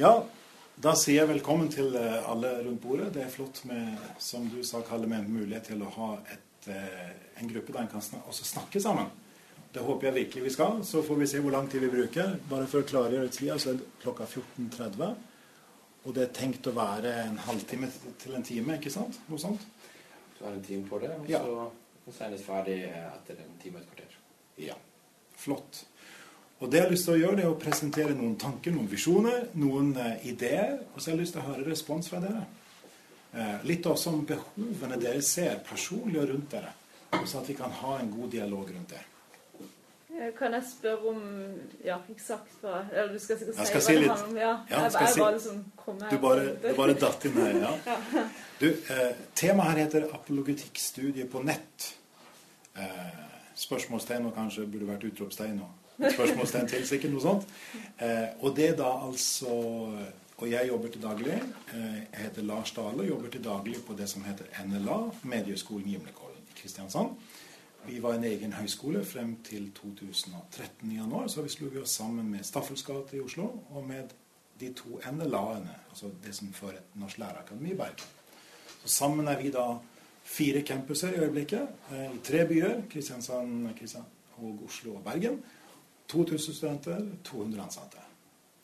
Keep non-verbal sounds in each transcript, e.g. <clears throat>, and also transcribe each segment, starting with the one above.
Ja, da sier jeg velkommen til eh, alle rundt bordet. Det er flott med, som du sa, Kalle, med mulighet til å ha et, eh, en gruppe der en kan snak også snakke sammen. Det håper jeg virkelig vi skal. Så får vi se hvor lang tid vi bruker. Bare for å klargjøre tida, så er det klokka 14.30. Og det er tenkt å være en halvtime til en time, ikke sant? Noe sånt? Så er det en time på det, og Ja. så det ferdig etter en time og et kvarter. Ja. Flott. Og det jeg har lyst til å gjøre, det er å presentere noen tanker, noen visjoner, noen eh, ideer. Og så har jeg lyst til å høre respons fra dere. Eh, litt også om behovene dere ser personlig og rundt dere. Så at vi kan ha en god dialog rundt det. Eh, Kan jeg spørre om Ja, eksakt hva Eller du skal sikkert Jeg si skal hva si det litt. handler om. Ja, Ja, jeg, skal jeg bare liksom kom her Du bare, det bare datt inn her, ja. <laughs> Du, eh, temaet her heter 'Apologetikkstudie på nett'. Eh, spørsmålstegn og kanskje burde vært utropstegn og et spørsmålstegn til, sikkert noe sånt. Eh, og det er da altså Og jeg jobber til daglig. Eh, jeg heter Lars Dale og jobber til daglig på det som heter NLA, Medieskolen Gimlekollen i Kristiansand. Vi var en egen høyskole frem til 2013 i januar, så vi slo vi oss sammen med Staffels gate i Oslo og med de to NLA-ene, altså det som fører et norsk lærerakademi i Bergen. Så sammen er vi da fire campuser i øyeblikket eh, i tre byer, Kristiansand, Kristiansand og Oslo og Bergen. 2000 studenter, 200 ansatte.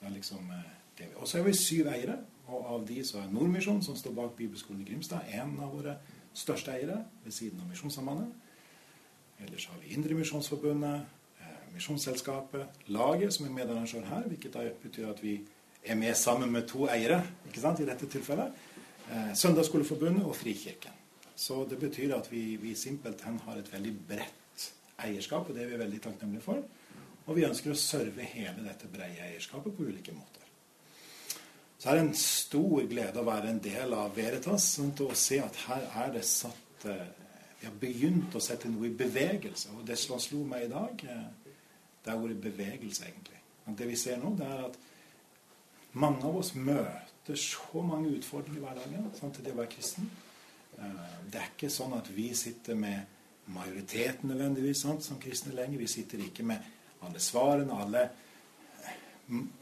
Det er liksom eh, det vi. Og så er vi syv eiere, og av de så er Nordmisjon, som står bak Bibelskolen i Grimstad, en av våre største eiere ved siden av Misjonssambandet. Ellers har vi Indremisjonsforbundet, eh, Misjonsselskapet, Laget, som er medarrangør her, hvilket da betyr at vi er med sammen med to eiere ikke sant, i dette tilfellet. Eh, Søndagsskoleforbundet og Frikirken. Så det betyr at vi, vi simpelthen har et veldig bredt eierskap, og det er vi veldig takknemlige for. Og vi ønsker å serve hele dette brede eierskapet på ulike måter. Så er det en stor glede å være en del av Veritas sant, og se at her er det satt eh, Vi har begynt å sette noe i bevegelse. Og det som slo meg i dag, eh, det er ordet bevegelse, egentlig. Og det vi ser nå, det er at mange av oss møter så mange utfordringer i hverdagen sant, til det å være kristen. Eh, Det er ikke sånn at vi sitter med majoriteten nødvendigvis sant, som kristne lenger. Vi sitter ikke med alle svarene, alle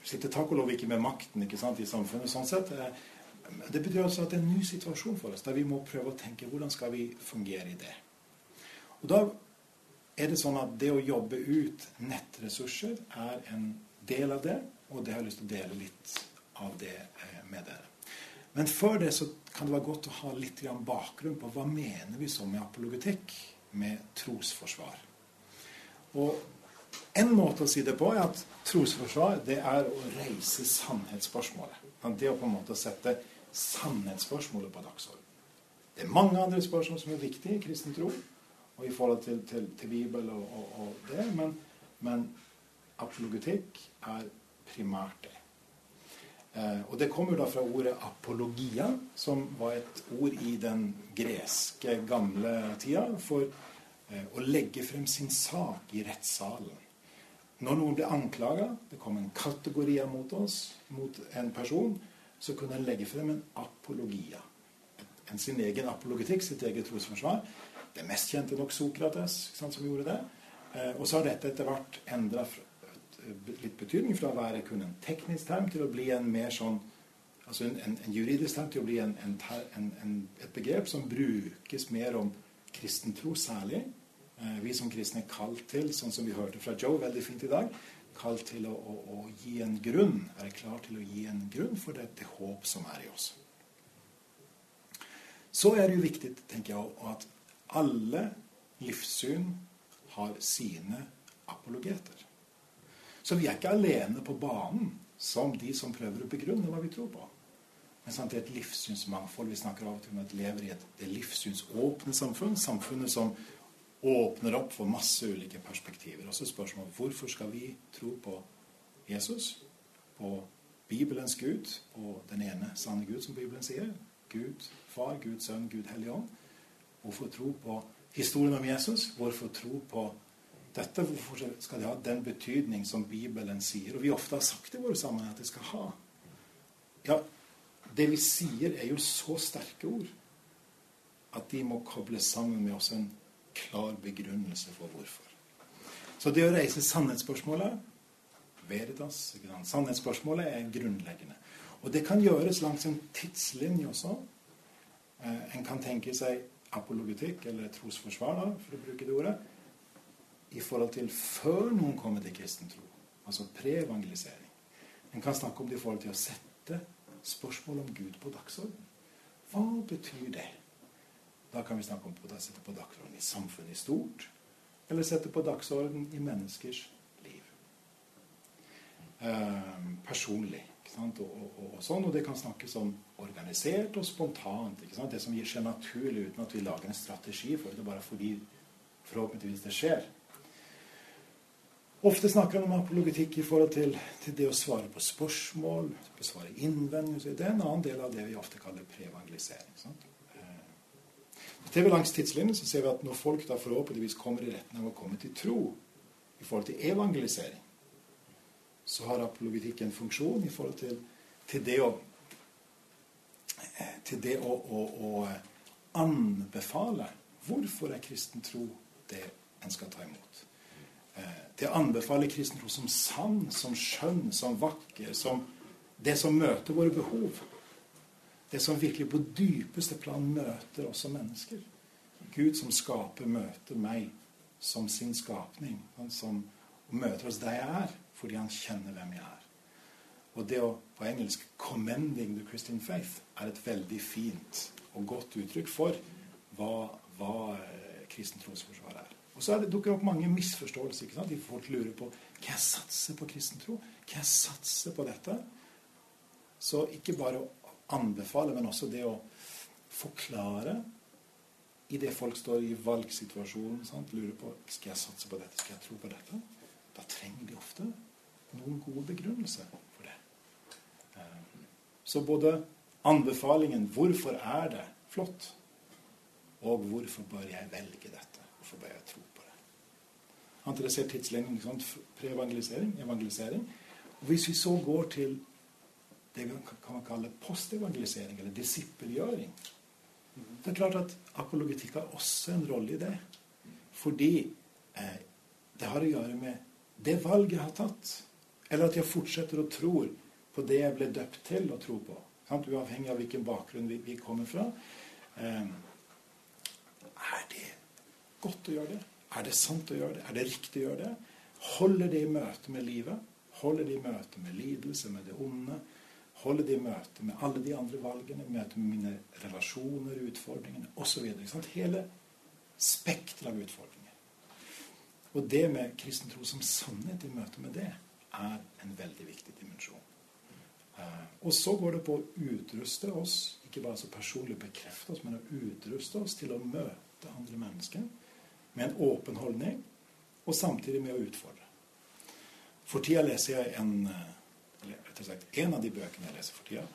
sitter takk og lov ikke med makten ikke sant, i samfunnet. sånn sett. Eh, Det betyr altså at det er en ny situasjon for oss, der vi må prøve å tenke hvordan skal vi fungere i det. Og da er det sånn at det å jobbe ut nettressurser er en del av det, og det har jeg lyst til å dele litt av det eh, med dere. Men før det så kan det være godt å ha litt bakgrunn på hva mener vi så med apologetikk, med trosforsvar. Og en måte å si det på er at trosforsvar det er å reise sannhetsspørsmålet. Det å på en måte sette sannhetsspørsmålet på dagsordenen. Det er mange andre spørsmål som er viktige i kristen tro, og i forhold til, til, til Bibel og, og, og det, men, men apologetikk er primært det. Eh, og det kommer da fra ordet apologia, som var et ord i den greske gamle tida for eh, å legge frem sin sak i rettssalen. Når noen ble anklaga, det kom en kategoria mot oss, mot en person, så kunne en legge frem en apologia. En sin egen apologetikk, sitt eget trosforsvar. Det mest kjente nok Sokrates, sant, som gjorde det. Eh, og så har dette etter hvert endra litt betydning fra å være kun en teknisk term til å bli en mer sånn altså en, en, en juridisk term til å bli en, et begrep som brukes mer om kristen tro særlig. Eh, vi som kristne er kalt til, sånn som vi hørte fra Joe veldig fint i dag, kalt til å, å, å gi en grunn, være klar til å gi en grunn for dette håp som er i oss. Så er det jo viktig, tenker jeg, at alle livssyn har sine apologeter. Så vi er ikke alene på banen som de som prøver å begrunne hva vi tror på. Men sant, det er et livssynsmangfold. Vi snakker av og til om at lever i et livssynsåpne samfunn. Samfunnet som åpner opp for masse ulike perspektiver. Og så er spørsmålet hvorfor skal vi tro på Jesus, på Bibelens Gud, på den ene sanne Gud, som Bibelen sier? Gud Far, Gud Sønn, Gud Hellig Ånd. Hvorfor tro på historien om Jesus? Hvorfor tro på dette? Hvorfor skal det ha den betydning som Bibelen sier? Og vi ofte har sagt i våre sammenhenger at det skal ha. Ja, det vi sier, er jo så sterke ord at de må kobles sammen med oss en klar begrunnelse for hvorfor. Så det å reise sannhetsspørsmålet Veritas. Ikke sant? Sannhetsspørsmålet er grunnleggende. Og det kan gjøres langs en tidslinje også. Eh, en kan tenke seg apologetikk, eller trosforsvar, da, for å bruke det ordet, i forhold til før noen kommer til kristen tro. Altså pre-evangelisering. En kan snakke om det i forhold til å sette spørsmål om Gud på dagsorden. Hva betyr det? Da kan vi snakke om å sette på dagsorden i samfunnet i stort, eller sette på dagsorden i menneskers liv. Eh, personlig. Og, og, og, sånn, og det kan snakkes om organisert og spontant. Det som gir seg naturlig uten at vi lager en strategi for det, bare fordi forhåpentligvis det skjer. Ofte snakker han om apologetikk i forhold til, til, det å svare på spørsmål, besvare innvendinger. Det er en annen del av det vi ofte kaller preevangelisering. Til vi langs tidslinjen så ser vi at når folk da forhåpentligvis kommer i retten av å komme til tro i forhold til evangelisering, så har apologetikk en funksjon i forhold til, til det å til det å, å, å, anbefale hvorfor er kristen tro det en skal ta imot. Eh, det å anbefale kristen tro som sann, som skjønn, som vakker, som det som møter våre behov. Det som virkelig på dypeste plan møter som mennesker. Gud som skaper, møter meg som sin skapning. Han som møter oss der jeg er, fordi han kjenner hvem jeg er. Og det å på engelsk 'commending the Christian faith' er et veldig fint og godt uttrykk for hva, hva eh, kristen trosforsvar er. Og så er det dukker opp mange misforståelser. ikke sant? De folk lurer på kan jeg satse på kristen tro. Kan jeg satse på dette? Så ikke bare å anbefale, men også det å forklare i det folk står i valgsituasjonen, sant? lurer på skal jeg satse på dette, skal jeg tro på dette. Da trenger de ofte noen gode begrunnelser for det. så både anbefalingen 'Hvorfor er det flott?' og 'Hvorfor bør jeg velge dette?' Hvorfor bør jeg tro på det? Han interesserer tidslinjen pre-evangelisering, evangelisering. Og Hvis vi så går til det vi kan kalle postevangelisering, eller disippelgjøring Det er klart at apologetikk har også en rolle i det. Fordi eh, det har å gjøre med det valget jeg har tatt, eller at jeg fortsetter å tro på det jeg ble døpt til å tro på. Sant? Uavhengig av hvilken bakgrunn vi, vi kommer fra. Eh, er det godt å gjøre det? Er det sant å gjøre det? Er det riktig å gjøre det? Holder det i møte med livet? Holder det i møte med lidelse, med det onde? Holder det i møte med alle de andre valgene? Møte med mine relasjoner, utfordringene osv. Hele spekteret av utfordringer. Og det med kristen tro som sannhet i møte med det er en veldig viktig dimensjon. Eh, og så går det på å utruste oss, ikke bare så personlig bekrefte oss, men å utruste oss til å møte andre mennesker med en åpen holdning, og samtidig med å utfordre. For tida leser jeg en eh, rettere sagt, En av de bøkene jeg leser for tida,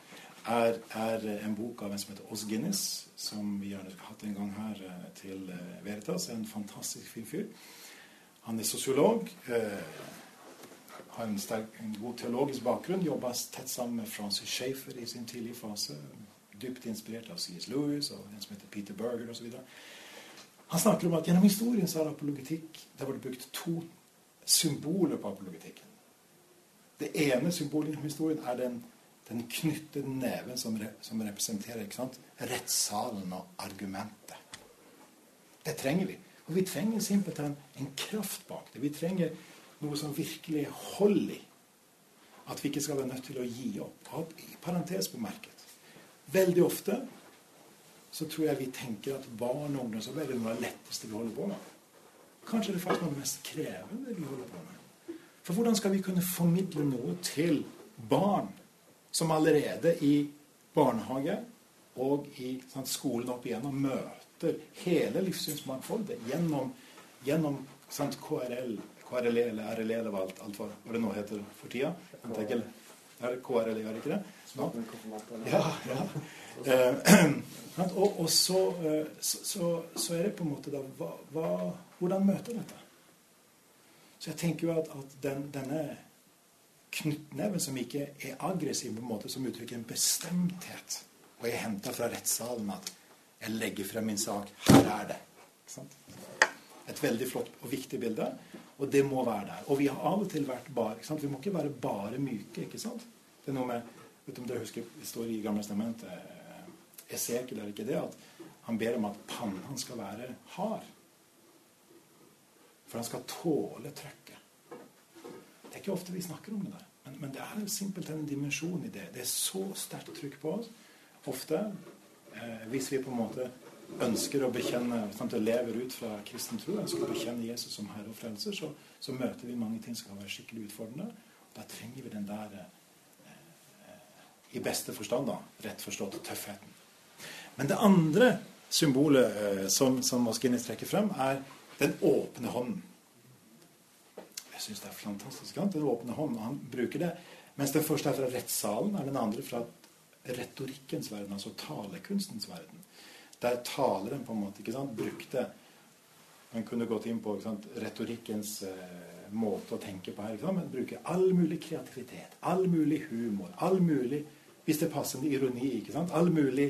er, er en bok av en som heter Oss Guinness, som vi har hatt en gang her eh, til Veritas. En fantastisk fin fyr. Han er sosiolog. Eh, har en, sterk, en, god teologisk bakgrunn. Jobba tett sammen med Francis Schaefer i sin tidlige fase. Dypt inspirert av C.S. Lewis og en som heter Peter Berger osv. Han snakker om at gjennom historien så har apologetikk det har vært brukt to symboler på apologetikken. Det ene symbolet i historien er den, den knyttede neven som, re, som representerer rettssalen og argumentet. Det trenger vi. Og vi trenger simpelthen en kraft bak det. Vi trenger noe som virkelig er hold i. At vi ikke skal være nødt til å gi opp. I parentes bemerket. Veldig ofte så tror jeg vi tenker at barn og ungdom så er noe av det letteste vi holder på med. Kanskje det er faktisk noe av det mest krevende vi holder på med. For hvordan skal vi kunne formidle noe til barn som allerede i barnehage og i sant, skolen opp igjennom møter hele livssynsmangfoldet gjennom, gjennom sant, KRL, KRLE eller RLE eller hva, alt, alt hva, det nå heter for tida. Er det KRLE, er det ikke det? No? Ja, ja. Eh, <clears throat> og, og så, eh, så, så, er det på en måte da hva, hva, Hvordan møter dette? Så jeg tenker jo at, at den, denne knyttneven som ikke er aggressiv, på en måte som uttrykker en bestemthet, og jeg henter fra rettssalen at jeg legger frem min sak. Her er det. Et veldig flott og viktig bilde. Og det må være der. Og vi har av og til vært bare? Vi må ikke være bare myke. ikke sant? Det er noe med vet du om dere husker, Det står i Gamle testamentet eh, Esekiel, er ikke det? At han ber om at pannen skal være hard. For han skal tåle trøkket. Det er ikke ofte vi snakker om det der. Men, men det er simpelthen en dimensjon i det. Det er så sterkt trykk på oss. Ofte, eh, hvis vi på en måte ønsker å bekjenne, sant, lever ut fra kristen tro, ønsker å bekjenne Jesus som Herre og Frelser, så, så, møter vi mange ting som kan være skikkelig utfordrende. Da trenger vi den der eh, i beste forstand, da, rett forstått, tøffheten. Men det andre symbolet eh, som, som Moskines trekker frem, er den åpne hånden. Jeg syns det er fantastisk. Sant? Den åpne hånden. Han bruker det. Mens den første er fra rettssalen, er den andre fra retorikkens verden, altså talekunstens verden. Der taleren på en måte ikke sant, brukte Han kunne gått inn på sant, retorikkens eh, måte å tenke på her. Ikke sant? Men bruker all mulig kreativitet, all mulig humor, all mulig Hvis det passer med ironi, ikke sant? All mulig,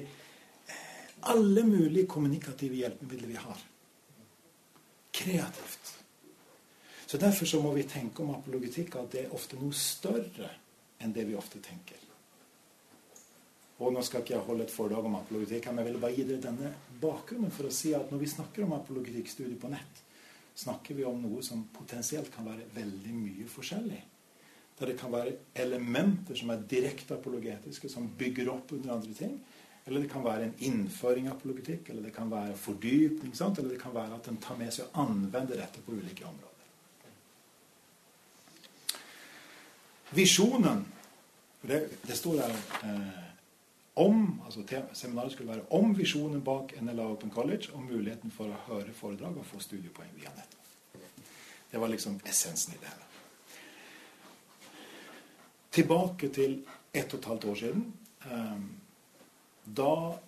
eh, alle mulige kommunikative hjelpemidler vi har. Kreativt. Så Derfor så må vi tenke om apologetikk at det er ofte noe større enn det vi ofte tenker. Og Nå skal ikke jeg holde et foredrag om apologetikk, men jeg vil bare gi dere denne bakgrunnen for å si at når vi snakker om apologetikkstudier på nett, snakker vi om noe som potensielt kan være veldig mye forskjellig. Der det kan være elementer som er direkte apologetiske, som bygger opp under andre ting. Eller det kan være en innføring av apologetikk, eller det kan være fordypning. Sant? Eller det kan være at en tar med seg og anvender dette på ulike områder. Visjonen det, det står der eh, om altså Seminaret skulle være om visjonen bak NLA Open College og muligheten for å høre foredrag og få studiepoeng via nett. Det var liksom essensen i det hele. Tilbake til ett og et halvt år siden. Ehm, da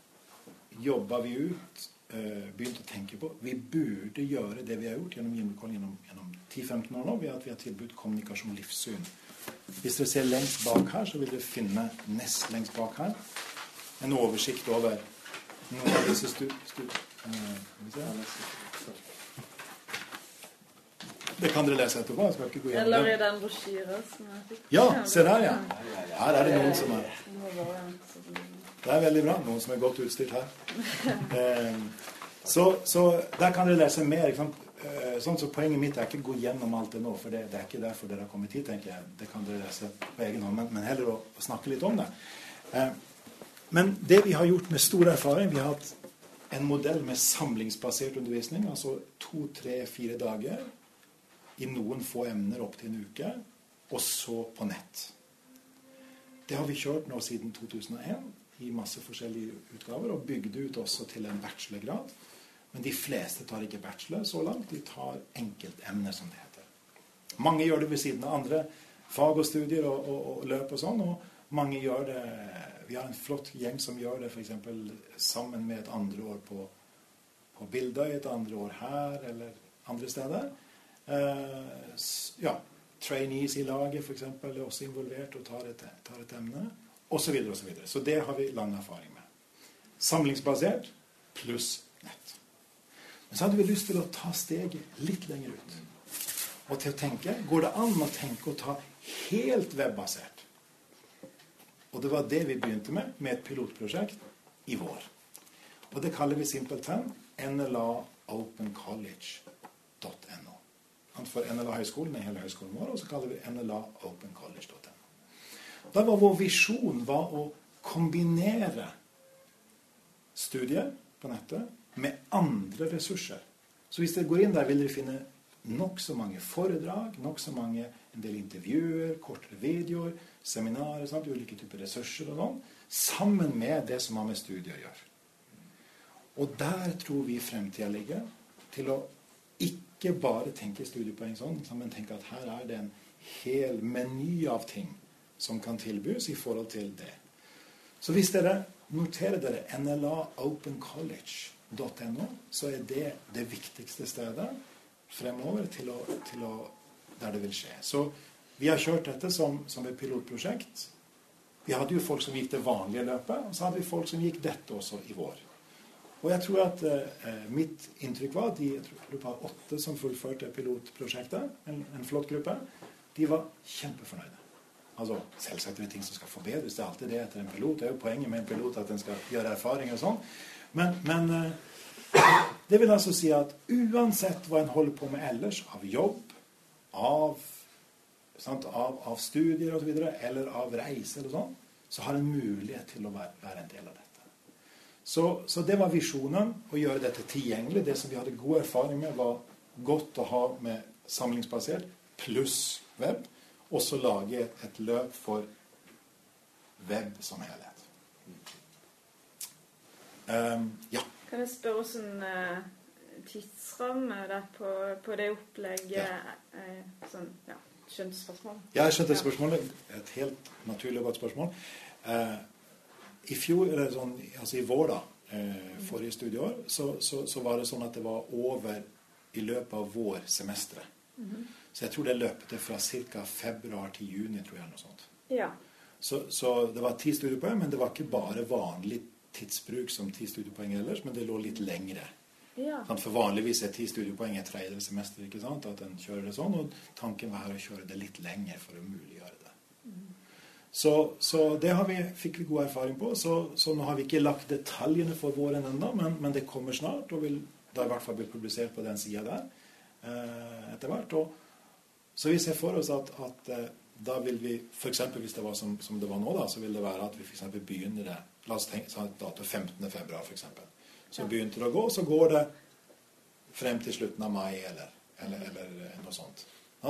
jobba vi ut, eh, begynte å tenke på Vi burde gjøre det vi har gjort gjennom gjennom, gjennom 10-15 år nå, ved at vi har tilbudt kommunikasjon og livssyn. Hvis dere ser lengst bak her, så vil dere finne nest lengst bak her en oversikt over noen av disse stu... stu det kan dere lese etterpå. jeg skal ikke gå gjennom Eller i den brosjyra som jeg fikk. Ja, se der, ja. Her er det noen som er Det er veldig bra. Noen som er godt utstyrt her. <laughs> Eh, så, så der kan dere lese mer. ikke sant? Eh, sånn, så Poenget mitt er ikke å gå gjennom alt det nå, for det, det, er ikke derfor dere har kommet hit. tenker jeg. Det kan dere lese på egen hånd, men, men heller å, å, snakke litt om det. Eh, men det vi har gjort med stor erfaring Vi har hatt en modell med samlingsbasert undervisning. Altså to, tre, fire dager i noen få emner opp til en uke. Og så på nett. Det har vi kjørt nå siden 2001 i masse forskjellige utgaver. Og bygde ut også til en bachelorgrad. Men de fleste tar ikke bachelor så langt. De tar enkeltemner, som det heter. Mange gjør det ved siden av andre fag og studier og, og, og løp og sånn. Og mange gjør det vi har en flott gjeng som gjør det f.eks. sammen med et andre år på, på Bildøy, et andre år her eller andre steder. Eh, ja, Trainees i laget f.eks. er også involvert og tar et, tar et emne. Osv. Så, videre, og så, videre. så det har vi lang erfaring med. Samlingsbasert pluss nett. Men så hadde vi lyst til å ta steget litt lenger ut. Og til å tenke Går det an å tenke å ta helt webbasert? Og det var det vi begynte med, med et pilotprosjekt i vår. Og det kaller vi simpelthen nlaopencollege.no. For NLA-høgskolen er hele høyskolen vår, og så kaller vi nlaopencollege.no. Da var vår visjon var å kombinere studier på nettet med andre ressurser. Så hvis dere går inn der, vil dere finne nokså mange foredrag, nokså mange en del intervjuer, kortere videoer, seminarer, sant? ulike typer ressurser og sånn, sammen med det som har med studiet å gjøre. Og der tror vi fremtida ligger. Til å ikke bare tenke studiepoeng sånn, men tenke at her er det en hel meny av ting som kan tilbys i forhold til det. Så hvis dere noterer dere nlaopencollege.no, så er det det viktigste stedet fremover til å, til å, der det vil skje. Så vi har kjørt dette som, som, et pilotprosjekt. Vi hadde jo folk som gikk det vanlige løpet, og så hadde vi folk som gikk dette også i vår. Og jeg tror at eh, Mitt inntrykk var at de jeg tror var åtte som fullførte pilotprosjektet, en, en flott gruppe, de var kjempefornøyde. Altså, Selvsagt er det ting som skal forbedres. Det er alltid det etter en pilot. Det er jo poenget med en pilot at en skal gjøre erfaringer og sånn. Men, men eh, det vil altså si at uansett hva en holder på med ellers, av jobb, av, sant, av, av studier osv., eller av reiser og sånn, så har en mulighet til å være, være en del av dette. Så, så, det var visjonen, å gjøre dette tilgjengelig. Det som vi hadde god erfaring med, var godt å ha med samlingsbasert pluss web. Og så lage et, et, løp for web som helhet. Um, ja. Kan jeg spørre hvordan uh, tidsramme det på, på, det opplegget ja. uh, sånn, ja, Skjønte spørsmålet? Ja, jeg skjønte spørsmålet. Et helt naturlig og godt spørsmål. Uh, I fjor, eller sånn, altså i vår, da, forrige studieår, så, så, så, var det sånn at det var over i løpet av vårsemesteret. Mm -hmm. Så jeg tror det løpte fra ca. februar til juni, tror jeg. noe sånt. Ja. Så, så, det var ti studiepoeng, men det var ikke bare vanlig tidsbruk som ti studiepoeng ellers, men det lå litt lengre. Ja. For vanligvis er ti studiepoeng et tredje semester, ikke sant? at en kjører det sånn, og tanken var her å kjøre det litt lenger for å muliggjøre det. Mm. Så, så, det vi, fikk vi god erfaring på. Så, så, nå har vi ikke lagt detaljene for våren ennå, men, men, det kommer snart, og vil da i hvert fall bli publisert på den sida der etter hvert. Og, så vi ser for oss at, at eh, da vil vi f.eks. hvis det var som, som, det var nå, da, så vil det være at vi f.eks. begynner det La oss tenke sånn dato 15. februar, f.eks. Så begynte det å gå, så går det frem til slutten av mai eller, eller, eller noe sånt.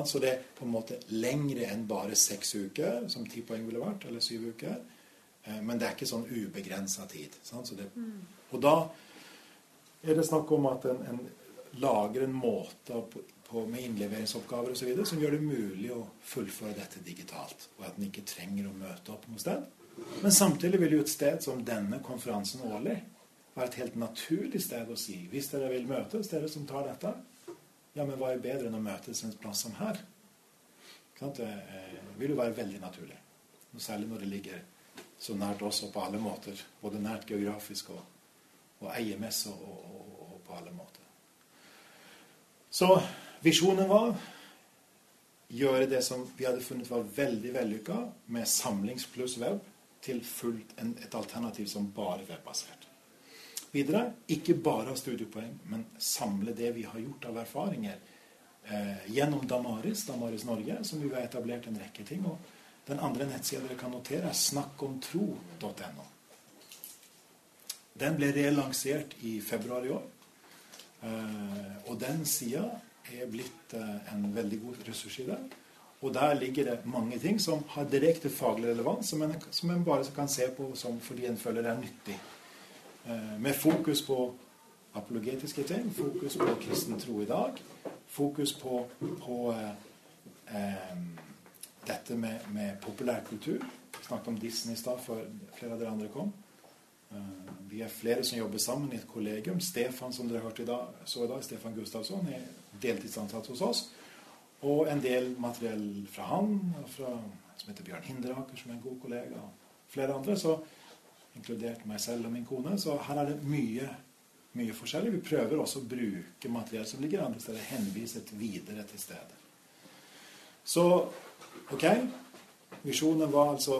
Så det er på en måte lengre enn bare seks uker, som ti poeng ville vært, eller syv uker. Eh, men det er ikke sånn ubegrensa tid. Det, og da er det snakk om at en, en lager en måte på, på, med innleveringsoppgaver osv. som gjør det mulig å fullføre dette digitalt. Og at en ikke trenger å møte opp noe sted. Men samtidig vil jo et sted som denne konferansen årlig være et helt naturlig sted å si hvis dere vil møtes, dere som tar dette, ja, men hva er bedre enn å møtes en plass som her? Det eh, vil jo være veldig naturlig. Særlig når det ligger så nært oss og på alle måter. Både nært geografisk og, og eiermessig og, og, og, på alle måter. Så visjonen var gjøre det som vi hadde funnet var veldig vellykka, med samlings pluss web, til fullt en, et alternativ som bare webbasert. Videre ikke bare ha studiepoeng, men samle det vi har gjort av erfaringer eh, gjennom Damaris, Damaris Norge, som vi har etablert en rekke ting. Og den andre nettsida dere kan notere, er snakkomtro.no. Den ble relansert i februar i år. Eh, og den sida er blitt eh, en veldig god ressurs i det. Og der ligger det mange ting som har direkte faglig relevans, som en, som en bare kan se på som fordi en føler det er nyttig. Eh, med fokus på apologetiske ting, fokus på kristen tro i dag, fokus på, på eh, dette med, med populærkultur. Vi snakket om Disney i stad før flere av dere andre kom. Eh, vi er flere som jobber sammen i et kollegium. Stefan, som dere hørte i dag, så i dag, Stefan Gustavsson, er deltidsansatt hos oss. Og en del materiell fra han, fra, som heter Bjørn Hinderaker, som er en god kollega, og flere andre. så Inkludert meg selv og min kone. Så her er det mye, mye forskjellig. Vi prøver også å bruke materiell som ligger andre steder, henviset videre til stedet. Så ok. Visjonen var altså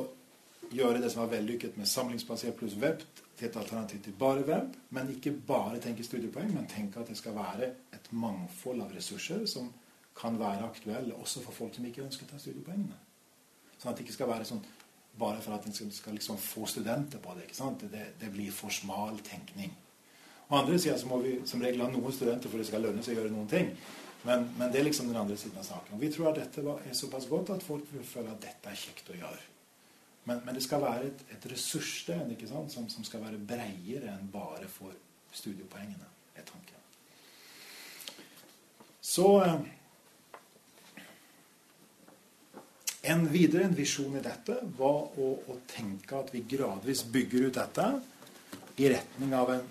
gjøre det som var vellykket med samlingsbasert pluss web til et alternativ til bare web. Men ikke bare tenke studiepoeng, men tenke at det skal være et mangfold av ressurser som kan være aktuelle også for folk som ikke ønsker å ta studiepoengene. Sånn at det ikke skal være sånn bare for at en skal, liksom få studenter på det. ikke sant? Det, det blir for smal tenkning. På andre sida så må vi som regel ha noen studenter for det skal lønne seg å gjøre noen ting. Men, men, det er liksom den andre siden av saken. Og vi tror at dette er såpass godt at folk vil føle at dette er kjekt å gjøre. Men, men det skal være et, et ressurssted? Som, som, skal være bredere enn bare for studiepoengene, er tanken. Så eh, En videre en visjon i dette var å, å, tenke at vi gradvis bygger ut dette i retning av en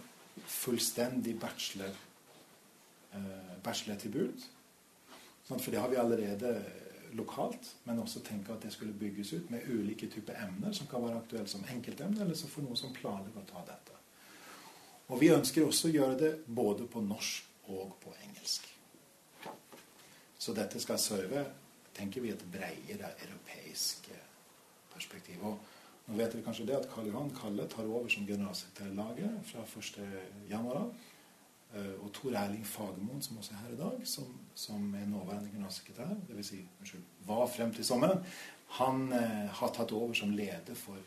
fullstendig bachelor, eh, bachelortilbud. Sånn, for det har vi allerede lokalt, men også tenke at det skulle bygges ut med ulike typer emner som kan være aktuelle som enkeltemne, eller så for noen som planlegger å ta dette. Og vi ønsker også å gjøre det både på norsk og på engelsk. Så dette skal serve tenker vi et bredere europeisk perspektiv. Og nå vet dere kanskje det at Karl Johan Kalle tar over som generalsekretær i laget fra 1.1. Eh, og Tor Erling Fagermoen, som også er her i dag, som, som er nåværende generalsekretær, dvs. Si, unnskyld, var frem til sommeren, han eh, har tatt over som leder for,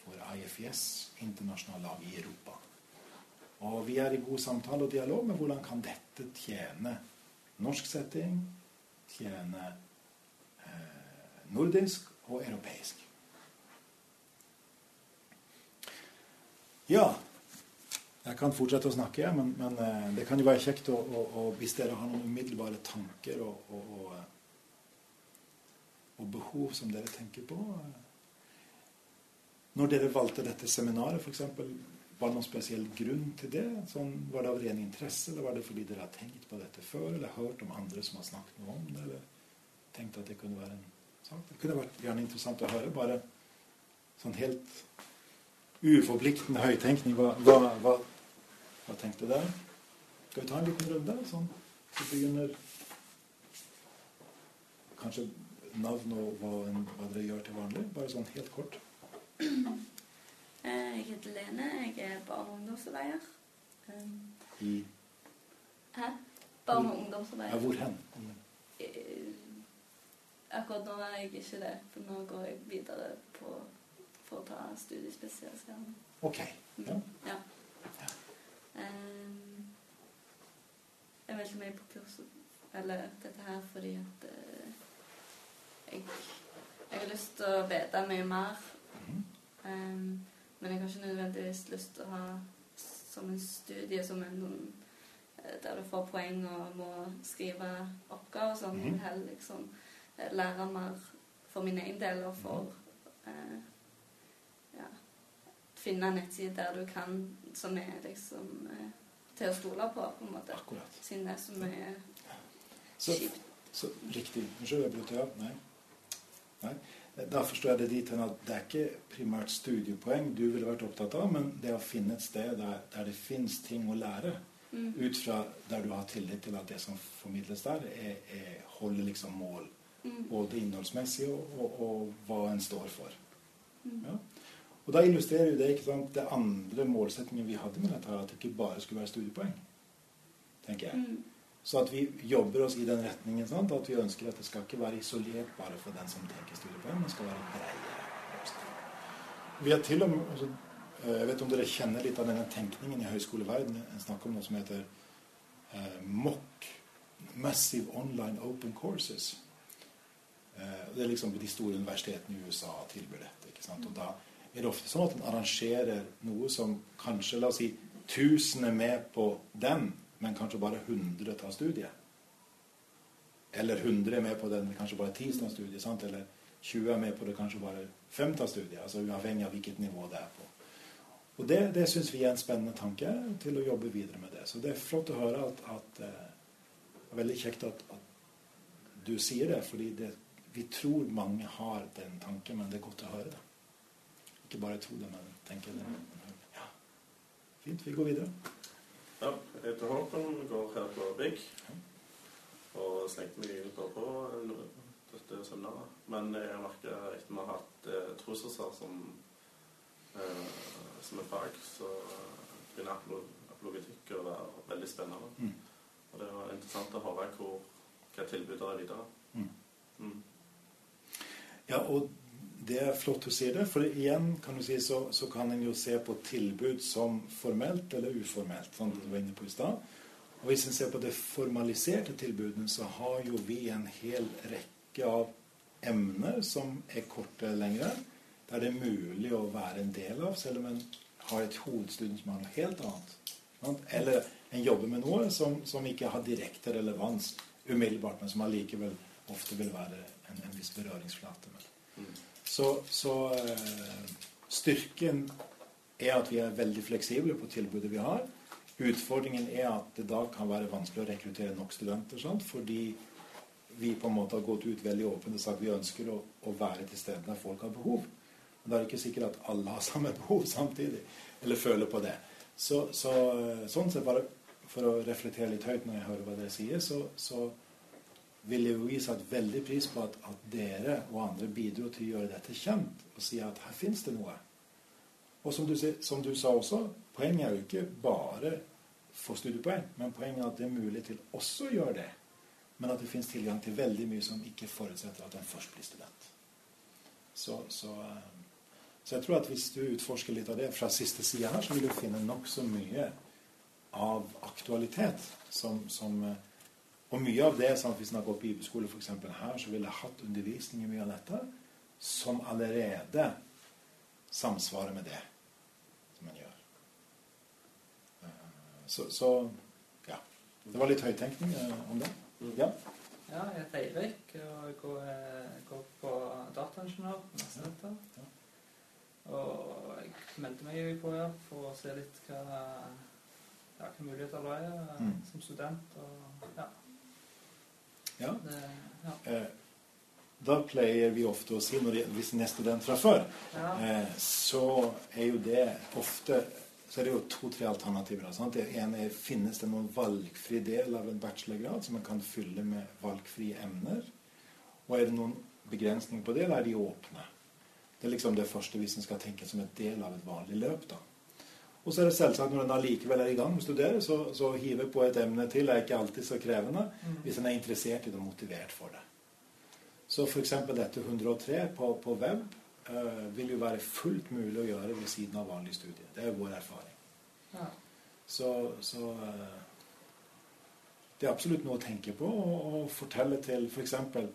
for IFIS, internasjonale lag i Europa. Og vi er i god samtale og dialog med hvordan kan dette tjene norsk setting, tjene eh, nordisk og europeisk. Ja, jeg kan fortsette å snakke, men, men eh, det kan jo være kjekt å, å, å, hvis dere har noen umiddelbare tanker og, og, og, behov som dere tenker på. Når dere valgte dette seminaret, f.eks., var det noen spesiell grunn til det? Sånn, var det av ren interesse, eller var det fordi dere har tenkt på dette før, eller hørt om andre som har snakket noe om det, eller tenkt at det kunne være en sak? Det kunne vært gjerne interessant å høre. Bare sånn helt uforpliktende høytenkning. Hva, hva, hva hva tenkte dere? Skal vi ta en liten runde? Sånn, så begynner Kanskje navn og hva, hva, dere gjør til vanlig? Bare sånn helt kort. Eh, jeg heter Lene. Jeg er barne- og ungdomsarbeider. Um, I Hæ? Barne- og ungdomsarbeider. Ja, hvor hen? Akkurat nå er jeg ikke det, for nå går jeg videre på, for å ta studiespesialisering. Ok. Mm, Ja. ja. Um, jeg meldte meg på kurset, eller dette her, fordi at uh, jeg, jeg, har lyst til å vite mye mer. Um, men jeg har ikke nødvendigvis lyst til å ha som en studie som en noen, der du får poeng og må skrive oppgaver sånn. Jeg vil heller liksom lære mer for min egen del og for uh, ja, finne en nettside der du kan som er liksom eh, til å stole på, på en måte. Akkurat. Siden det er så mye så. Så, riktig. Unnskyld, jeg brøt av. Nei. Nei. Da forstår jeg det dit hen at det er ikke primært studiepoeng du ville vært opptatt av, men det å finne et sted der, der det fins ting å lære, mm. ut fra der du har tillit til at det som formidles der, er, er, holder liksom mål. Mm. Både innholdsmessig og, og, og, hva en står for. Mm. Ja? Og da illustrerer jo det ikke sant, det andre målsettingen vi hadde med dette, at det ikke bare skulle være studiepoeng. tenker jeg. Så at vi jobber oss i den retningen. Sant? At vi ønsker at det skal ikke være isolert bare for den som tenker studiepoeng, men skal være bredere. Vi har til og med, altså, eh, Jeg vet om dere kjenner litt av denne tenkningen i høyskoleverdenen. En snakker om noe som heter eh, MOC, Massive Online Open Courses. Eh, det er liksom de store universitetene i USA tilbyr dette. ikke sant? Og da er det ofte sånn at en arrangerer noe som kanskje, la oss si, tusen er med på den, men kanskje bare 100 tar studiet. Eller 100 er med på den, kanskje bare 10 tar studiet. Sant? Eller 20 er med på det, kanskje bare 5 tar studiet. Altså uavhengig av hvilket nivå det er på. Og Det, det syns vi er en spennende tanke til å jobbe videre med det. Så det er flott å høre at, at eh, veldig kjekt at, at du sier det, fordi det, vi tror mange har den tanken, men det er godt å høre det. Ikke bare tro det, men tenke det. Ja. Fint. Vi går videre. Ja, jeg heter Håkon, går her på Bygg. Og slengte meg egentlig på dette seminaret. Men jeg merker etter vi har hatt eh, trosressurser som, eh, som er fag, så begynner apologetikk å være veldig spennende. Mm. Og det var interessant å høre hvor, hva tilbudet er videre. Mm. Mm. Ja, og det er flott å si det, for igjen kan du si, så, så kan en jo se på tilbud som formelt eller uformelt. som du var inne på i sted. Og Hvis en ser på det formaliserte tilbudene, så har jo vi en hel rekke av emner som er korte lengre, der det er mulig å være en del av, selv om en har et hovedstudium som har noe helt annet. Eller en jobber med noe som, som ikke har direkte relevans umiddelbart, men som allikevel ofte vil være en, en viss berøringsflate. med. Mm. Så, så uh, styrken er at vi er veldig fleksible på tilbudet vi har. Utfordringen er at det da kan være vanskelig å rekruttere nok studenter. Sant? Fordi vi på en måte har gått ut veldig åpent og sagt vi ønsker å, å, være til stede der folk har behov. Men det er ikke sikkert at alle har <laughs> samme behov samtidig, eller føler på det. Så, så sånn sett bare for å reflektere litt høyt når jeg hører hva dere sier, så, så ville jo vi satt veldig pris på at, at dere og andre bidro til å gjøre dette kjent og si at her fins det noe. Og som du, som du sa også, poenget er jo ikke bare få studiepoeng, men poenget er at det er mulig til også å gjøre det. Men at det fins tilgang til veldig mye som ikke forutsetter at en først blir student. Så, så, eh, så jeg tror at hvis du utforsker litt av det fra siste side her, så vil du finne nokså mye av aktualitet som, som eh, Og mye av det, sånn at hvis en har gått bibelskole f.eks. her, så ville jeg hatt undervisning i mye av dette som allerede samsvarer med det som en gjør. Eh, Så, så ja. Det var litt høyttenkning eh, om det. Ja. Ja, jeg heter Eirik, og jeg går, går på dataingeniør på. Ja. Og jeg meldte meg i KF for å se litt hva, ja, hva muligheter det er eh, Mm. som student. Og, ja, ja. det, ja. Eh, Da pleier vi ofte å si, når det, hvis en er student fra før, ja. eh, så er jo det ofte så er det jo to-tre alternativer. Sant? Det ene er finnes det noen valgfri del av en bachelorgrad som man kan fylle med valgfrie emner. Og er det noen begrensninger på det, eller er de åpne? Det er liksom det første hvis en skal tenke som en del av et vanlig løp. da. Og så er det selvsagt når en allikevel er i gang med å studere, så, så hive på et emne til er ikke alltid så krevende Mm. hvis en er interessert i det og motivert for det. Så f.eks. dette 103 på, på web eh, vil jo være fullt mulig å gjøre ved siden av vanlig studie. Det er vår erfaring. ja. Så, så eh, det er absolutt noe å tenke på og, og fortelle til f.eks. For,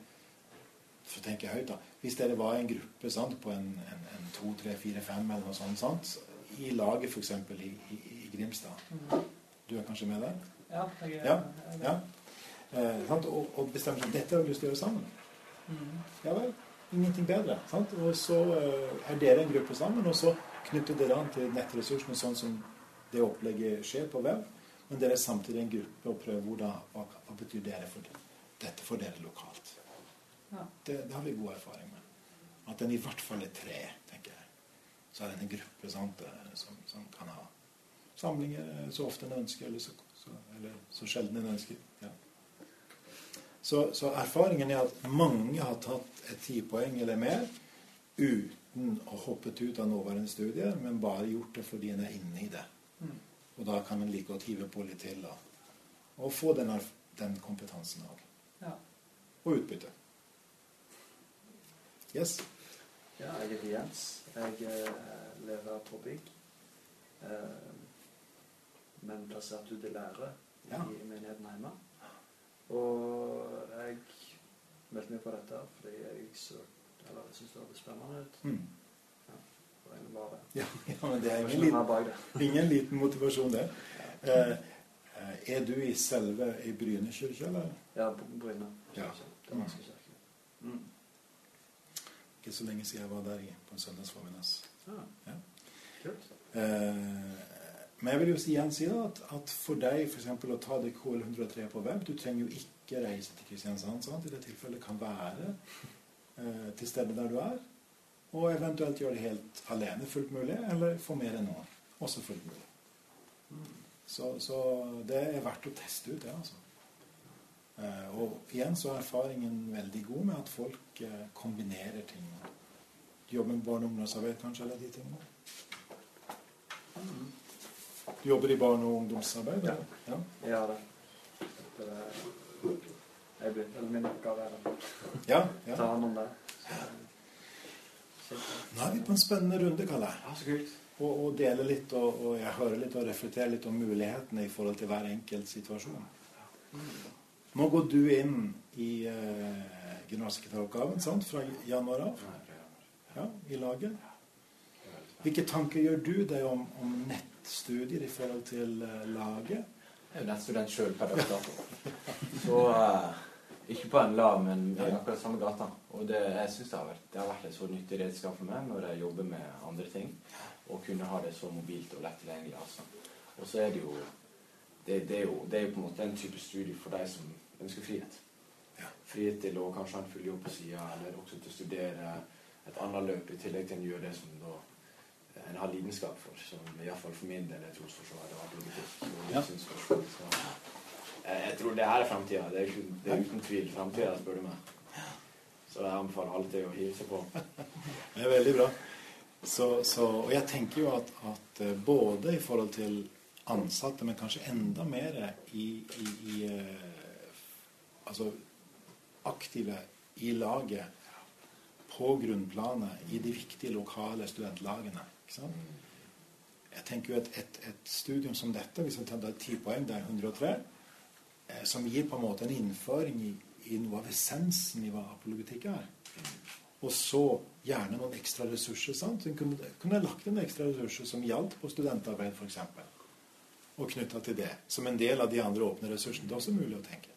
for å tenke høyt, da. Hvis dere var i en gruppe sant, på en, en, en to, tre, fire, fem eller noe sånt, sant? I laget f.eks. I, i, i Grimstad. Mm. Du er kanskje med der? ja, jeg er Ja, jeg er- Ja. Eh. Og, og bestemmer seg dette har vi lyst til å gjøre sammen. Mm. Ja vel. Ingenting bedre. Sant? Og så eh, er dere en gruppe sammen, og så knytter dere an til nettressursene sånn som det opplegget skjer på web. Men dere er samtidig en gruppe og prøver hvordan, hva, hva betyr dere for dette for dere lokalt. Ja. Det, det har vi god erfaring med. At den i hvert fall er tre, tenker jeg. Så er det en gruppe sant, eh, som, kan ha samlinger eh, så ofte en ønsker, eller så, så, eller så sjelden en ønsker. Ja. Så, så erfaringen er at mange har tatt et tipoeng eller mer uten å hoppet ut av nåværende studier, men bare gjort det fordi en er inne i det. Mm. Og da kan en like godt hive på litt til og, og få den, den kompetansen òg. Ja. Og utbytte. Yes. Ja, jeg heter Jens. Jeg lever lærer på bygg. Eh, men plassert ut i lære Ja. i menigheten hjemme. Og jeg meldte meg på dette fordi jeg så Eller jeg syntes det hørtes spennende ut. Mm. Ja, jeg var det. Ja, ja, men det er ingen liten, det. ingen liten motivasjon, det. <laughs> Eh, eh, er du i selve i Bryne kirke, eller? Ja, på Bryne. Ja. Det er ganske kjekt. Mm. Ikke så lenge siden jeg var der i, på en søndagsformiddag. Ah. Ja. Kult. Eh, men jeg vil jo igjen si at, at for deg eksempel, å ta det KL103 på web Du trenger jo ikke reise til Kristiansand. Sant? I det tilfellet kan være eh, til stede der du er. Og eventuelt gjøre det helt alene, fullt mulig. Eller få mer enn nå. Også fullt mulig. Så, så det er verdt å teste ut, det, altså. Eh, og igjen så er erfaringen veldig god med at folk eh, kombinerer ting. Jobber med barne- og ungdomsarbeid, kanskje, eller de tingene? Du jobber i barne- og ungdomsarbeid? Ja. ja. Jeg har det. det er, jeg blir, eller min oppgave er å Ja, ja. ta hånd om det. Så, Nå er vi på en spennende runde, Kalle. Ja, så kult. Og, og dele litt, og, og jeg hører litt og reflekterer litt om mulighetene i forhold til hver enkelt situasjon. Nå går du inn i eh, generalsekretæroppgaven sant? fra januar av ja, i laget. det er veldig spennende. Hvilke tanker gjør du deg om, om nettstudier i forhold til uh, laget? Jeg er jo nettstudent sjøl per dato. Så uh, ikke på en lav, men i akkurat samme gata. Og det, jeg synes det har vært, det har vært et så nyttig redskap for meg når jeg jobber med andre ting. Å kunne ha det så mobilt og lett tilgjengelig. Altså. Og så er det jo det, det, er jo det er på en måte en type studie for deg som ønsker frihet. Ja. Frihet til å kanskje ha en full jobb på sida, eller også til å studere et annet løp i tillegg til å gjøre det som da en har lidenskap for. Som iallfall for min del er trosforsvaret og apologetikk. Jeg, tror det her er framtida. Det det er uten tvil framtida, spør du meg. Så jeg anbefaler alltid å hive seg på. <laughs> Det er veldig bra. Så, så, og jeg tenker jo at, at eh, både i forhold til ansatte, men kanskje enda mer i, i, i eh, Altså aktive i laget på grunnplanet i de viktige lokale studentlagene. Jeg tenker jo et, et, et studium som dette, hvis vi tar ti poeng, det er 103, eh, som gir på en måte en innføring i, i noe av essensen i hva apologetikk er. Og så gjerne noen ekstra ressurser. sant? Så kunne, kunne lagt inn ekstra ressurser som gjaldt på studentarbeid, f.eks. Og knytta til det. Som en del av de andre åpne ressursene. Det er også mulig å tenke.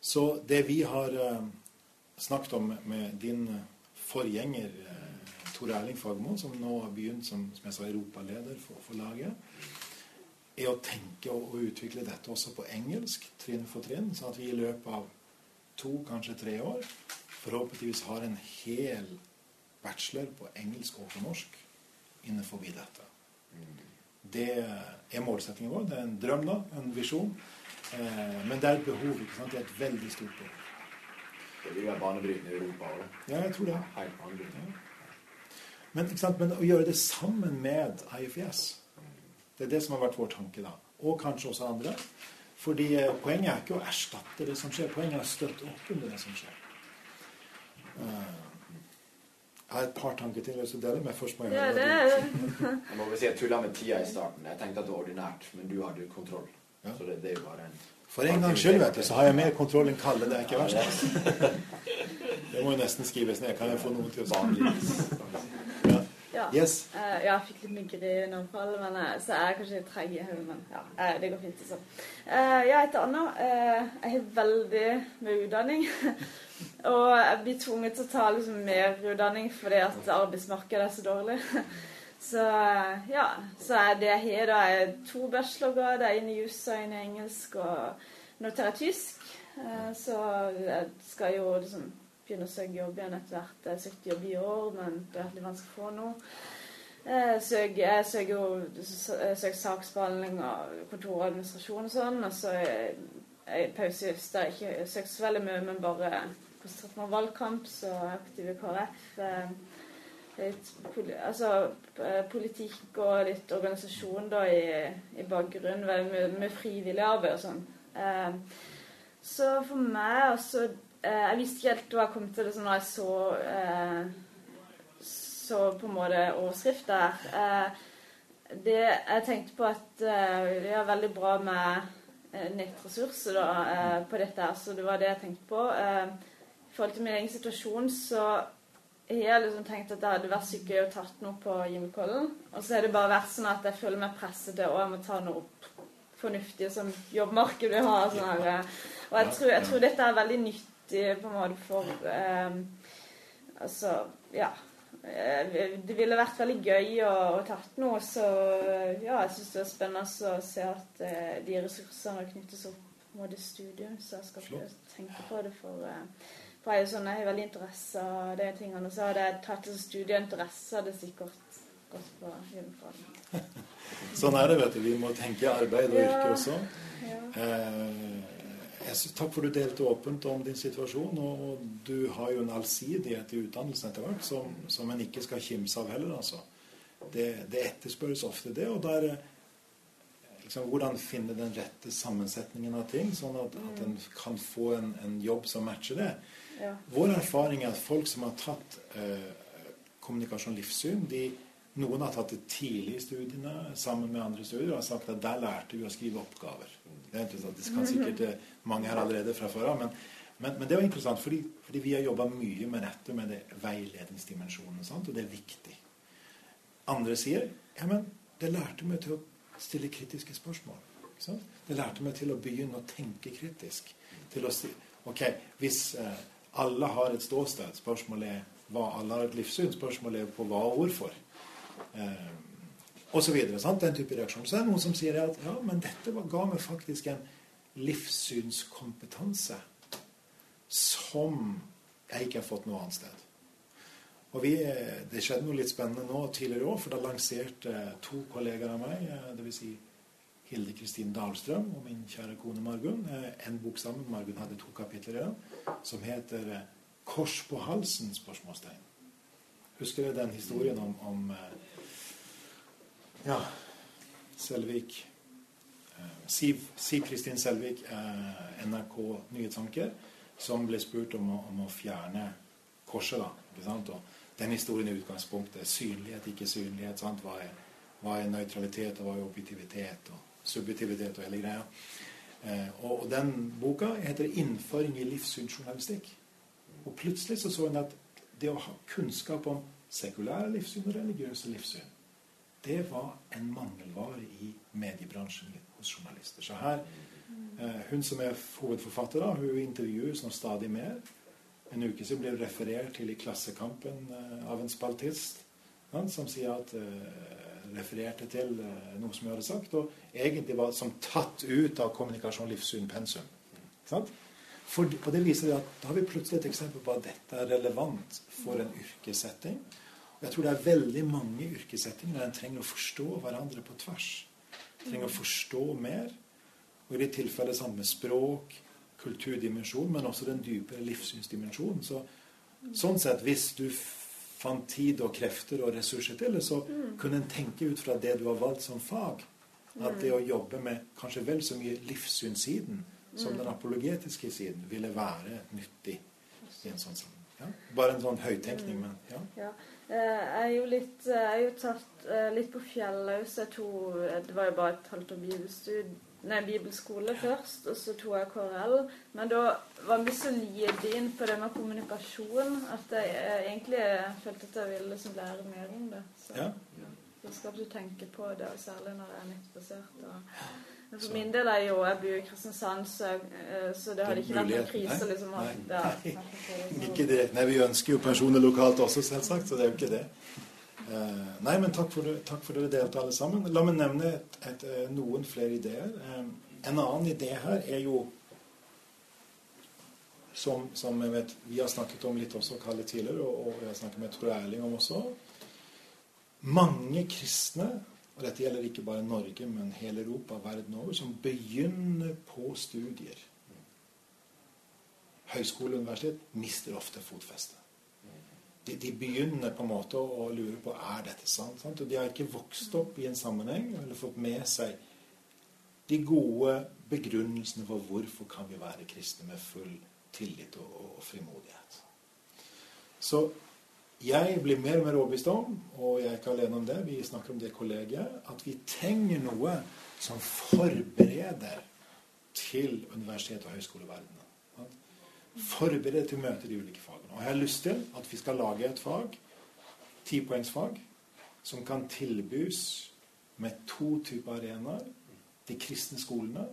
Så det vi har eh, snakket om med din forgjenger uh, Tor Erling Fagmo, som nå har begynt som, som jeg sa, europaleder for, for laget, er å tenke og, utvikle dette også på engelsk, trinn for trinn, sånn at vi i løpet av to, kanskje tre år forhåpentligvis har en hel bachelor på engelsk og på norsk innenfor dette. Det er målsettingen vår. Det er en drøm, da. En visjon. Eh, men det er et behov. ikke sant? Det er et veldig stort behov. Det vil være banebrytende i Europa òg. Ja, jeg tror det. Helt banebrytende. Men, men, å gjøre det sammen med IFS, det er det som har vært vår tanke da. Og kanskje også andre. Fordi eh, poenget er ikke å erstatte det som skjer. Poenget er å støtte opp under det som skjer. Uh, jeg har et par tanker til jeg skal dele, men først må jeg ja, det. Jeg må vel si jeg tulla med tida i starten. Jeg tenkte at det var ordinært, men du hadde kontroll. Ja. Så det, det, er jo bare en For en gangs skyld, vet du, så har jeg mer kontroll enn Kalle. Det er ikke verst. Det må jo nesten skrives ned. Kan jeg få noen til å si ja. Yes. Uh, ja, jeg fikk litt migreneanfall, men uh, så er jeg kanskje treg i hodet. Men ja, uh, det går fint. Så. jeg heter Anna. jeg har veldig mye utdanning. <laughs> og jeg blir tvunget til å ta liksom, mer utdanning fordi at arbeidsmarkedet er så dårlig. <laughs> så ja, så er det jeg har, da er to bachelorgrader, en i jus og en i engelsk, og nå tar jeg tysk. så jeg skal jo liksom begynne å søke jobb igjen etter hvert. Jeg søkte jobb i år, men det er veldig vanskelig å få noe. Søker, jeg søker jo jeg søker saksbehandling og kontoradministrasjon og sånn. Og så jeg jeg ikke søkt så veldig mye, men bare konsentrert meg om valgkamp, så aktiv i KrF. Litt altså, politikk og litt organisasjon da i, i bakgrunnen. Veldig mye, mye frivillig arbeid og sånn. Så for meg Eh, jeg visste ikke helt hva jeg kom til det sånn når jeg så eh, så på en måte overskrift der. Eh, det, jeg tenkte på at det er veldig bra med nettressurser da, på dette her, så det var det jeg tenkte på. I forhold til min egen situasjon så har jeg liksom tenkt at det hadde vært så gøy å tatt noe på Gimlekollen. Og så har det bare vært sånn at jeg føler meg presset til å jeg må ta noe opp fornuftig som jobbmarkedet har. Sånn. Og jeg tror, jeg tror dette er veldig nytt nyttig på en måte for eh, Altså, ja. Eh, det ville vært veldig gøy å, å tatt noe, så ja, jeg syns det er spennende å se at eh, de ressursene knyttes opp mot et studium, så jeg skal ikke tenke på det for eh, for jeg sånn, jeg har veldig interesse av de tingene. Og så hadde jeg tatt det som studieinteresse, hadde sikkert gått på hjemmefra. <laughs> sånn er det, vet du. Vi må tenke arbeid og yrke også. Ja. Eh, takk for du delte åpent om din situasjon. Og du har jo en allsidighet i utdannelsen etter hvert som, som en ikke skal kimse av heller. altså. Det, det etterspørres ofte, det. Og der liksom, hvordan finne den rette sammensetningen av ting, sånn at, at en kan få en, en, jobb som matcher det. Ja. Vår erfaring er at folk som har tatt eh, kommunikasjon livssyn, de, noen har tatt det tidlig i studiene sammen med andre studier og har sagt at der lærte vi å skrive oppgaver. Det er interessant. Det kan sikkert eh, mange her allerede fra før av. Men, men, men, det var interessant, fordi, fordi vi har jobba mye med dette med det veiledningsdimensjonen. Sant? Og det er viktig. Andre sier ja, men det lærte meg til å stille kritiske spørsmål. Det lærte meg til å begynne å tenke kritisk. Til å si Ok, hvis eh, alle har et ståsted, spørsmålet er hva alle har et livssyn, spørsmålet er på hva og hvorfor. Eh, og så videre, sant? Den type reaksjon. Så det er noen som sier at ja, men dette ga meg faktisk en livssynskompetanse som jeg ikke har fått noe annet sted. Og vi, Det skjedde noe litt spennende nå tidligere år, for da lanserte to kollegaer av meg, dvs. Si Hilde Kristin Dahlstrøm og min kjære kone Margunn. Eh, en bok sammen. Margunn hadde to kapitler i den. Som heter eh, 'Kors på halsen?' spørsmålstegn. Husker du den historien om, om eh, ja, Selvik Siv, Siv Kristin Selvik, NRK Nyhetsanker, som ble spurt om å, om å fjerne korset. da, den historien i utgangspunktet. Synlighet, ikke synlighet. sant? Hva er, hva er nøytralitet, og hva er objektivitet, og subjektivitet og hele greia. Eh, og, og, den boka heter 'Innføring i livssynsjournalistikk'. Og plutselig så så hun at det å ha kunnskap om sekulære livssyn og religiøse livssyn, det var en mangelvare i mediebransjen hos journalister. Så her, eh, Hun som er hovedforfatter, da, hun intervjues nå stadig mer. En uke siden ble hun referert til i Klassekampen eh, av en spaltist som sier at refererte til noe som jeg hadde sagt, og egentlig var som tatt ut av kommunikasjon, livssyn, pensum. For, og det viser at Da har vi plutselig et eksempel på at dette er relevant for en yrkessetting. Og jeg tror det er veldig mange yrkessettinger der en trenger å forstå hverandre på tvers. Trenger å forstå mer. Og i det tilfellet samme språk, kulturdimensjon, men også den dypere livssynsdimensjonen. Så, sånn sett, hvis du fant tid og krefter og ressurser til det, så mm. kunne en tenke ut fra det du har valgt som fag, at det å jobbe med kanskje vel så mye livssynssiden som den apologetiske siden ville være nyttig i en sånn sammenheng. Ja? Bare en sånn høyttenkning, men ja. ja. Eh, jeg er jo litt Jeg er jo tatt eh, litt på Fjellhaus. Det var jo bare et halvt år bibelstudie nei, bibelskole først, og så tok jeg KRL. Men da var vi så lidd inn på det med kommunikasjon at jeg, jeg egentlig følte at jeg ville liksom lære mer om det. Så, ja. så skal du tenke på det, og særlig når det er nettbasert. Og, men for min del er jo Jeg bor i Kristiansand, så, eh, så det hadde ikke vært noen krise. liksom. Nei, nei. nei. <laughs> ikke det. Nei, vi ønsker jo personer lokalt også, selvsagt, så det er jo ikke det. Uh, nei, men takk for, takk for dere delte, alle sammen. La meg nevne et, et, eh, noen flere ideer. Um, en annen idé her er jo som, som, vet vi har snakket om litt også, Kalle, tidligere, og, og jeg har snakket med Tor Erling om også. Mange kristne og dette gjelder ikke bare Norge, men hele Europa verden over, som begynner på studier. Høyskole og universitet mister ofte fotfestet. De, de, begynner på en måte å lure på er dette sant, sant? Og de har ikke vokst opp i en sammenheng eller fått med seg de gode begrunnelsene for hvorfor kan vi være kristne med full tillit og, og frimodighet. Så jeg blir mer og mer overbevist om, og jeg er ikke alene om det, vi snakker om det kollegiet, at vi trenger noe som forbereder til universitet- og høyskoleverdenen. Forbereder til å møte de ulike fagene. Og jeg har lyst til at vi skal lage et fag, tipoengsfag, som kan tilbys med to typer arenaer. De kristne skolene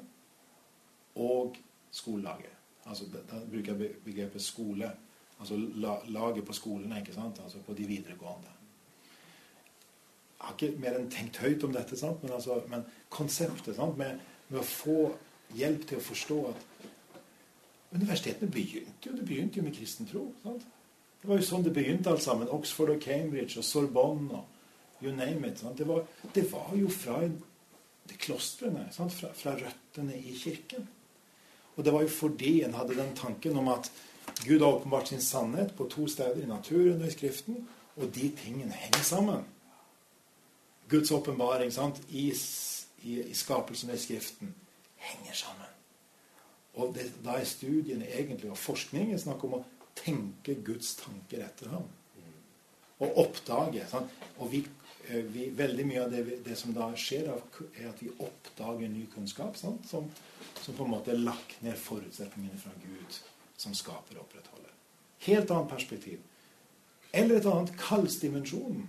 og skolelaget. Altså, da bruker jeg begrepet skole Altså la, laget på skolene, ikke sant? Altså på de videregående. Jeg har ikke mer enn tenkt høyt om dette, sant? Men, altså, men konseptet sant? Med, med, å få hjelp til å forstå at Universitetene begynte jo det begynte jo med kristen tro. Sant? Det var jo sånn det begynte alt sammen. Oxford og Cambridge og Sorbonne og you name it. Det var, det, var, jo fra de klostrene. Fra, fra røttene i kirken. Og det var jo fordi en hadde den tanken om at Gud har åpenbart sin sannhet på to steder, i naturen og i Skriften, og de tingene henger sammen. Guds åpenbaring i, i, i, skapelsen og i Skriften henger sammen. Og det, Da er studiene egentlig, og forskningen snakk om å tenke Guds tanker etter ham. Og oppdage. Sant? Og vi, eh, vi, veldig mye av det, det, som da skjer, er at vi oppdager ny kunnskap som, som, på en måte er lagt ned forutsetningene fra Gud som skaper og opprettholder. Helt annet perspektiv. Eller et annet kallsdimensjon.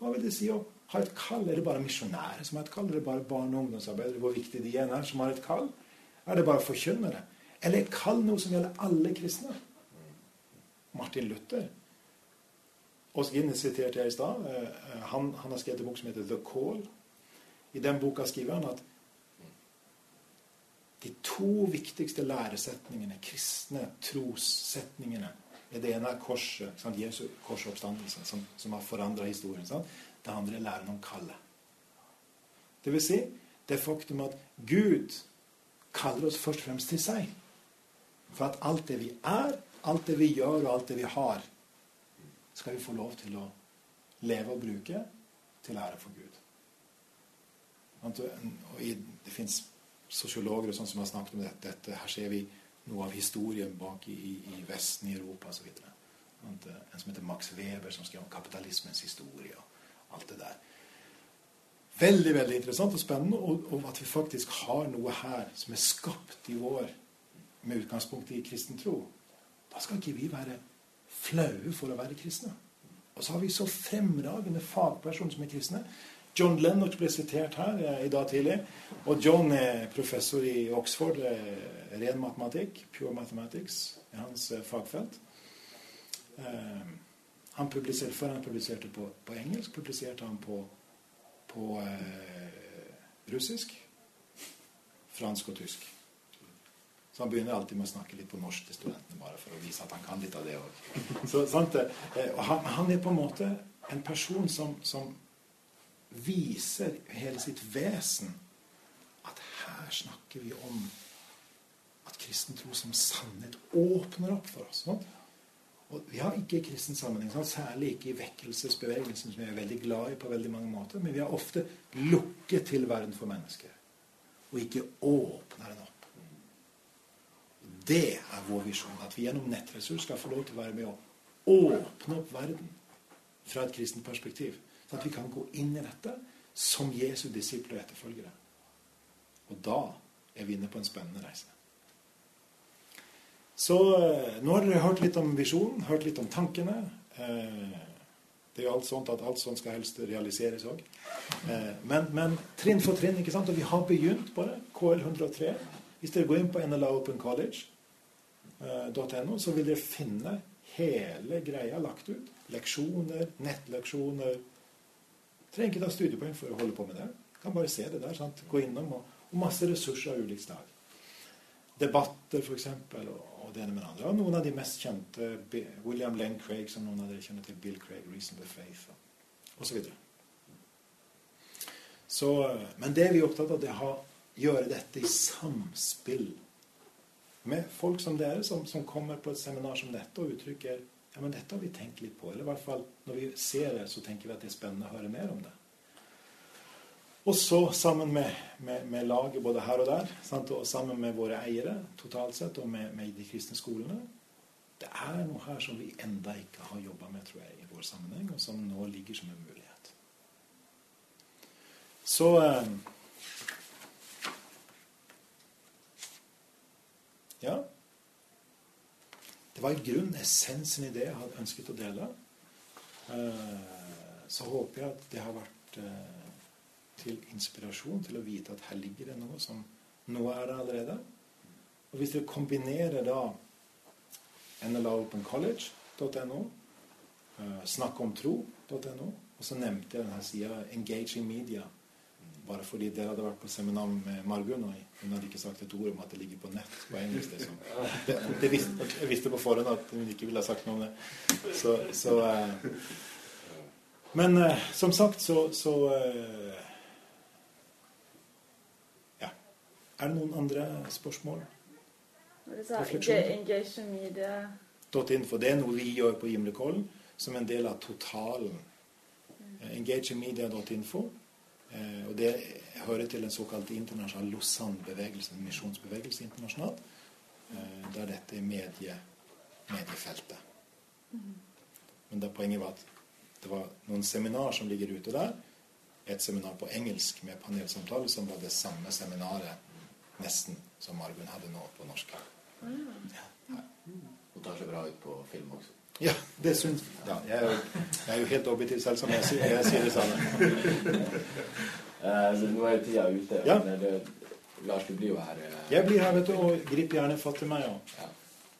Hva vil det si å ha et kall? Er det bare misjonærer som har et kall? Er det bare barne- og ungdomsarbeidere? Hvor viktig de er som har et kall? Er det bare forkynnere? Eller er kall noe som gjelder alle kristne? Martin Luther Åsgine siterte jeg i stad. Eh, han, han, har skrevet en bok som heter The Call. I den boka skriver han at de to viktigste læresetningene, kristne trossetningene, er det ene er korset, sant? Jesu korsoppstandelse, som, som har forandra historien. Sant? Det andre er læren om kallet. Det vil si, det faktum at Gud kaller oss først og fremst til seg. For at alt det vi er, alt det vi gjør, og alt det vi har, skal vi få lov til å leve og bruke til ære for Gud. Og det fins sosiologer og sånn som har snakket om dette. dette. Her ser vi noe av historien bak i, i Vesten, i Europa osv. En som heter Max Weber, som skrev om kapitalismens historie og alt det der. Veldig veldig interessant og spennende, og, og, at vi faktisk har noe her som er skapt i vår med utgangspunkt i kristen tro. Da skal ikke vi være flaue for å være kristne. Og så har vi så fremragende fagpersoner som er kristne. John Lennox ble sitert her eh, i dag tidlig. Og John er professor i Oxford. Eh, ren matematikk. Pure mathematics er hans eh, fagfelt. Han publiserte, Før han publiserte på, på engelsk, publiserte han på, på russisk, fransk og tysk. Så han begynner alltid med å snakke litt på norsk til studentene, bare for å vise at han kan litt av det òg. Han, han, er på en måte en person som, som viser hele sitt vesen at her snakker vi om at kristen tro som sannhet åpner opp for oss. Sånn? Og Vi har ikke kristen sammenheng, sånn, særlig ikke i vekkelsesbevegelsen, som vi er veldig glad i på veldig mange måter, men vi har ofte lukket til verden for mennesker og ikke åpner den opp. Det er vår visjon. At vi gjennom nettressurs skal få lov til å være med å åpne opp verden fra et kristent perspektiv. Så at vi kan gå inn i dette som Jesu disipler og etterfølgere. Og da er vi inne på en spennende reise. Så eh, nå har dere hørt litt om visjonen, hørt litt om tankene. Eh, det er jo alt sånt at alt sånt skal helst realiseres òg. Eh, men, men, trinn for trinn, ikke sant? Og vi har begynt på det. KL 103. Hvis dere går inn på nlaopencollege.no, så vil dere finne hele greia lagt ut. Leksjoner, nettleksjoner, Trenger ikke ta studiepoeng for å holde på med det. Kan bare se det der. Sant? Gå innom. Og, og masse ressurser av ulikt slag. Debatter, f.eks. Og, og det ene med det andre. Og noen av de mest kjente. William Len Craig, som noen av dere kjenner til. Bill Craig, 'Reason the Faith, og osv. Så, så, men det vi er opptatt av, det er å gjøre dette i samspill med folk som dere, som, som kommer på et seminar som dette og uttrykker ja, men dette har vi tenkt litt på. Eller i hvert fall når vi ser det, så tenker vi at det er spennende å høre mer om det. Og så sammen med, med, med laget både her og der, sant? og sammen med våre eiere totalt sett, og med, med, de kristne skolene Det er noe her som vi enda ikke har jobba med, tror jeg, i vår sammenheng, og som nå ligger som en mulighet. Så eh, Ja. Det var i grunnen essensen i det jeg hadde ønsket å dele. Eh, så håper jeg at det har vært eh, til inspirasjon til å vite at her ligger det noe som nå er der allerede. Og hvis dere kombinerer da nlaopencollege.no, eh, snakkomtro.no, og så nevnte jeg denne sida Engaging Media bare fordi dere hadde vært på seminar med Margunn, og hun hadde ikke sagt et ord om at det ligger på nett på engelsk. Det, det, det visste, jeg visste på forhånd at hun ikke ville ha sagt noe om det. Så, så eh, Men eh, som sagt, så, så eh, Ja. Er det noen andre spørsmål? Engagement media For det er noe vi gjør på Gimlekollen som en del av totalen. Engagemedia.info. Eh, og det hører til den såkalte internasjonale Lausanne-bevegelsen, misjonsbevegelse internasjonalt, eh, der dette er medie, mediefeltet. Men det poenget var at det var noen seminar som ligger ute der. Et seminar på engelsk med panelsamtale som var det samme seminaret nesten som Margunn hadde nå på norsk. Ja. Og tar seg bra ut på film også. Ja, det syns ja, jeg. Er jo, jeg er jo helt objektiv selv, som jeg sier, jeg sier det samme. <laughs> uh, nå er jo tida ute. Ja. Det, Lars, du blir jo her. Uh... Jeg blir her, vet du, og grip gjerne fatt i meg. Og, ja.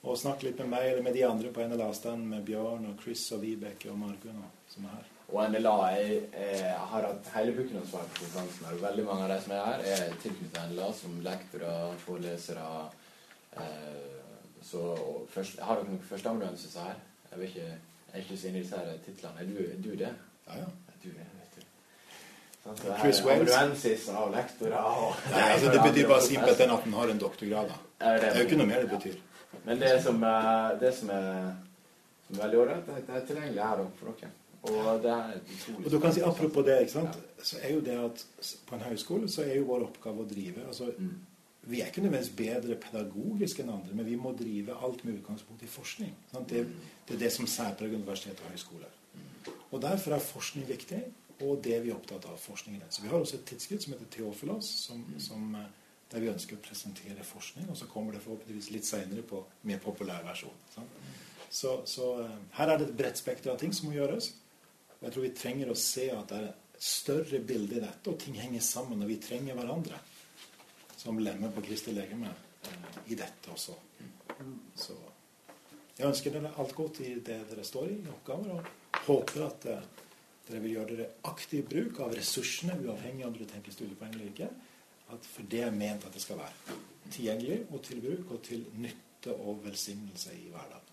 og snakk litt med meg eller med de andre på NLA stand, med Bjørn og Chris og Vibeke og Margunn som er her. Og NLA jeg, jeg har hatt hele bukken og svare på konferansen her. Veldig mange av de som er her, er tilknyttet NLA som lektorer, forelesere. Eh, så først, Har dere noen førsteamanuenser her? Jeg vil ikke, jeg er ikke så inne i disse titlene. Er du, du det? Ja, ja. Du er, vet du. Sånn, det Chris her Wales. Og lektorer og Nei, altså Det betyr bare simpelthen at den har en doktorgrad. da. Er Det er jo ikke noe mer det betyr. Men det som, er- det som er, som er veldig ålreit, det det er tilgjengelig her òg for dere. Og det er utrolig Og du kan si Apropos det, ikke sant? så er jo det at på en høyskole så er jo vår oppgave å drive altså Mm. Vi er ikke nødvendigvis bedre pedagogisk enn andre, men vi må drive alt med utgangspunkt i forskning. Det, det er det som særpreger universitet og høyskoler. Og Derfor er forskning viktig, og det vi er opptatt av forskningen. Så Vi har også et tidsskritt som heter Theofilos, som, som, eh, der vi ønsker å presentere forskning. Og så kommer det forhåpentligvis litt seinere på mer populær versjon. Så, så eh, her er det et bredt spekter av ting som må gjøres. Og jeg tror vi trenger å se at det er større bilde i dette, og ting henger sammen, og vi trenger hverandre som lemmer på Kristi legeme eh, i dette også. Så jeg ønsker dere alt godt i det dere står i, i oppgaver, og håper at eh, dere vil gjøre dere aktiv bruk av ressursene, uavhengig av om dere tenker studiepoeng eller ikke. For det er ment at det skal være tilgjengelig og til bruk og til nytte og velsignelse i hverdagen.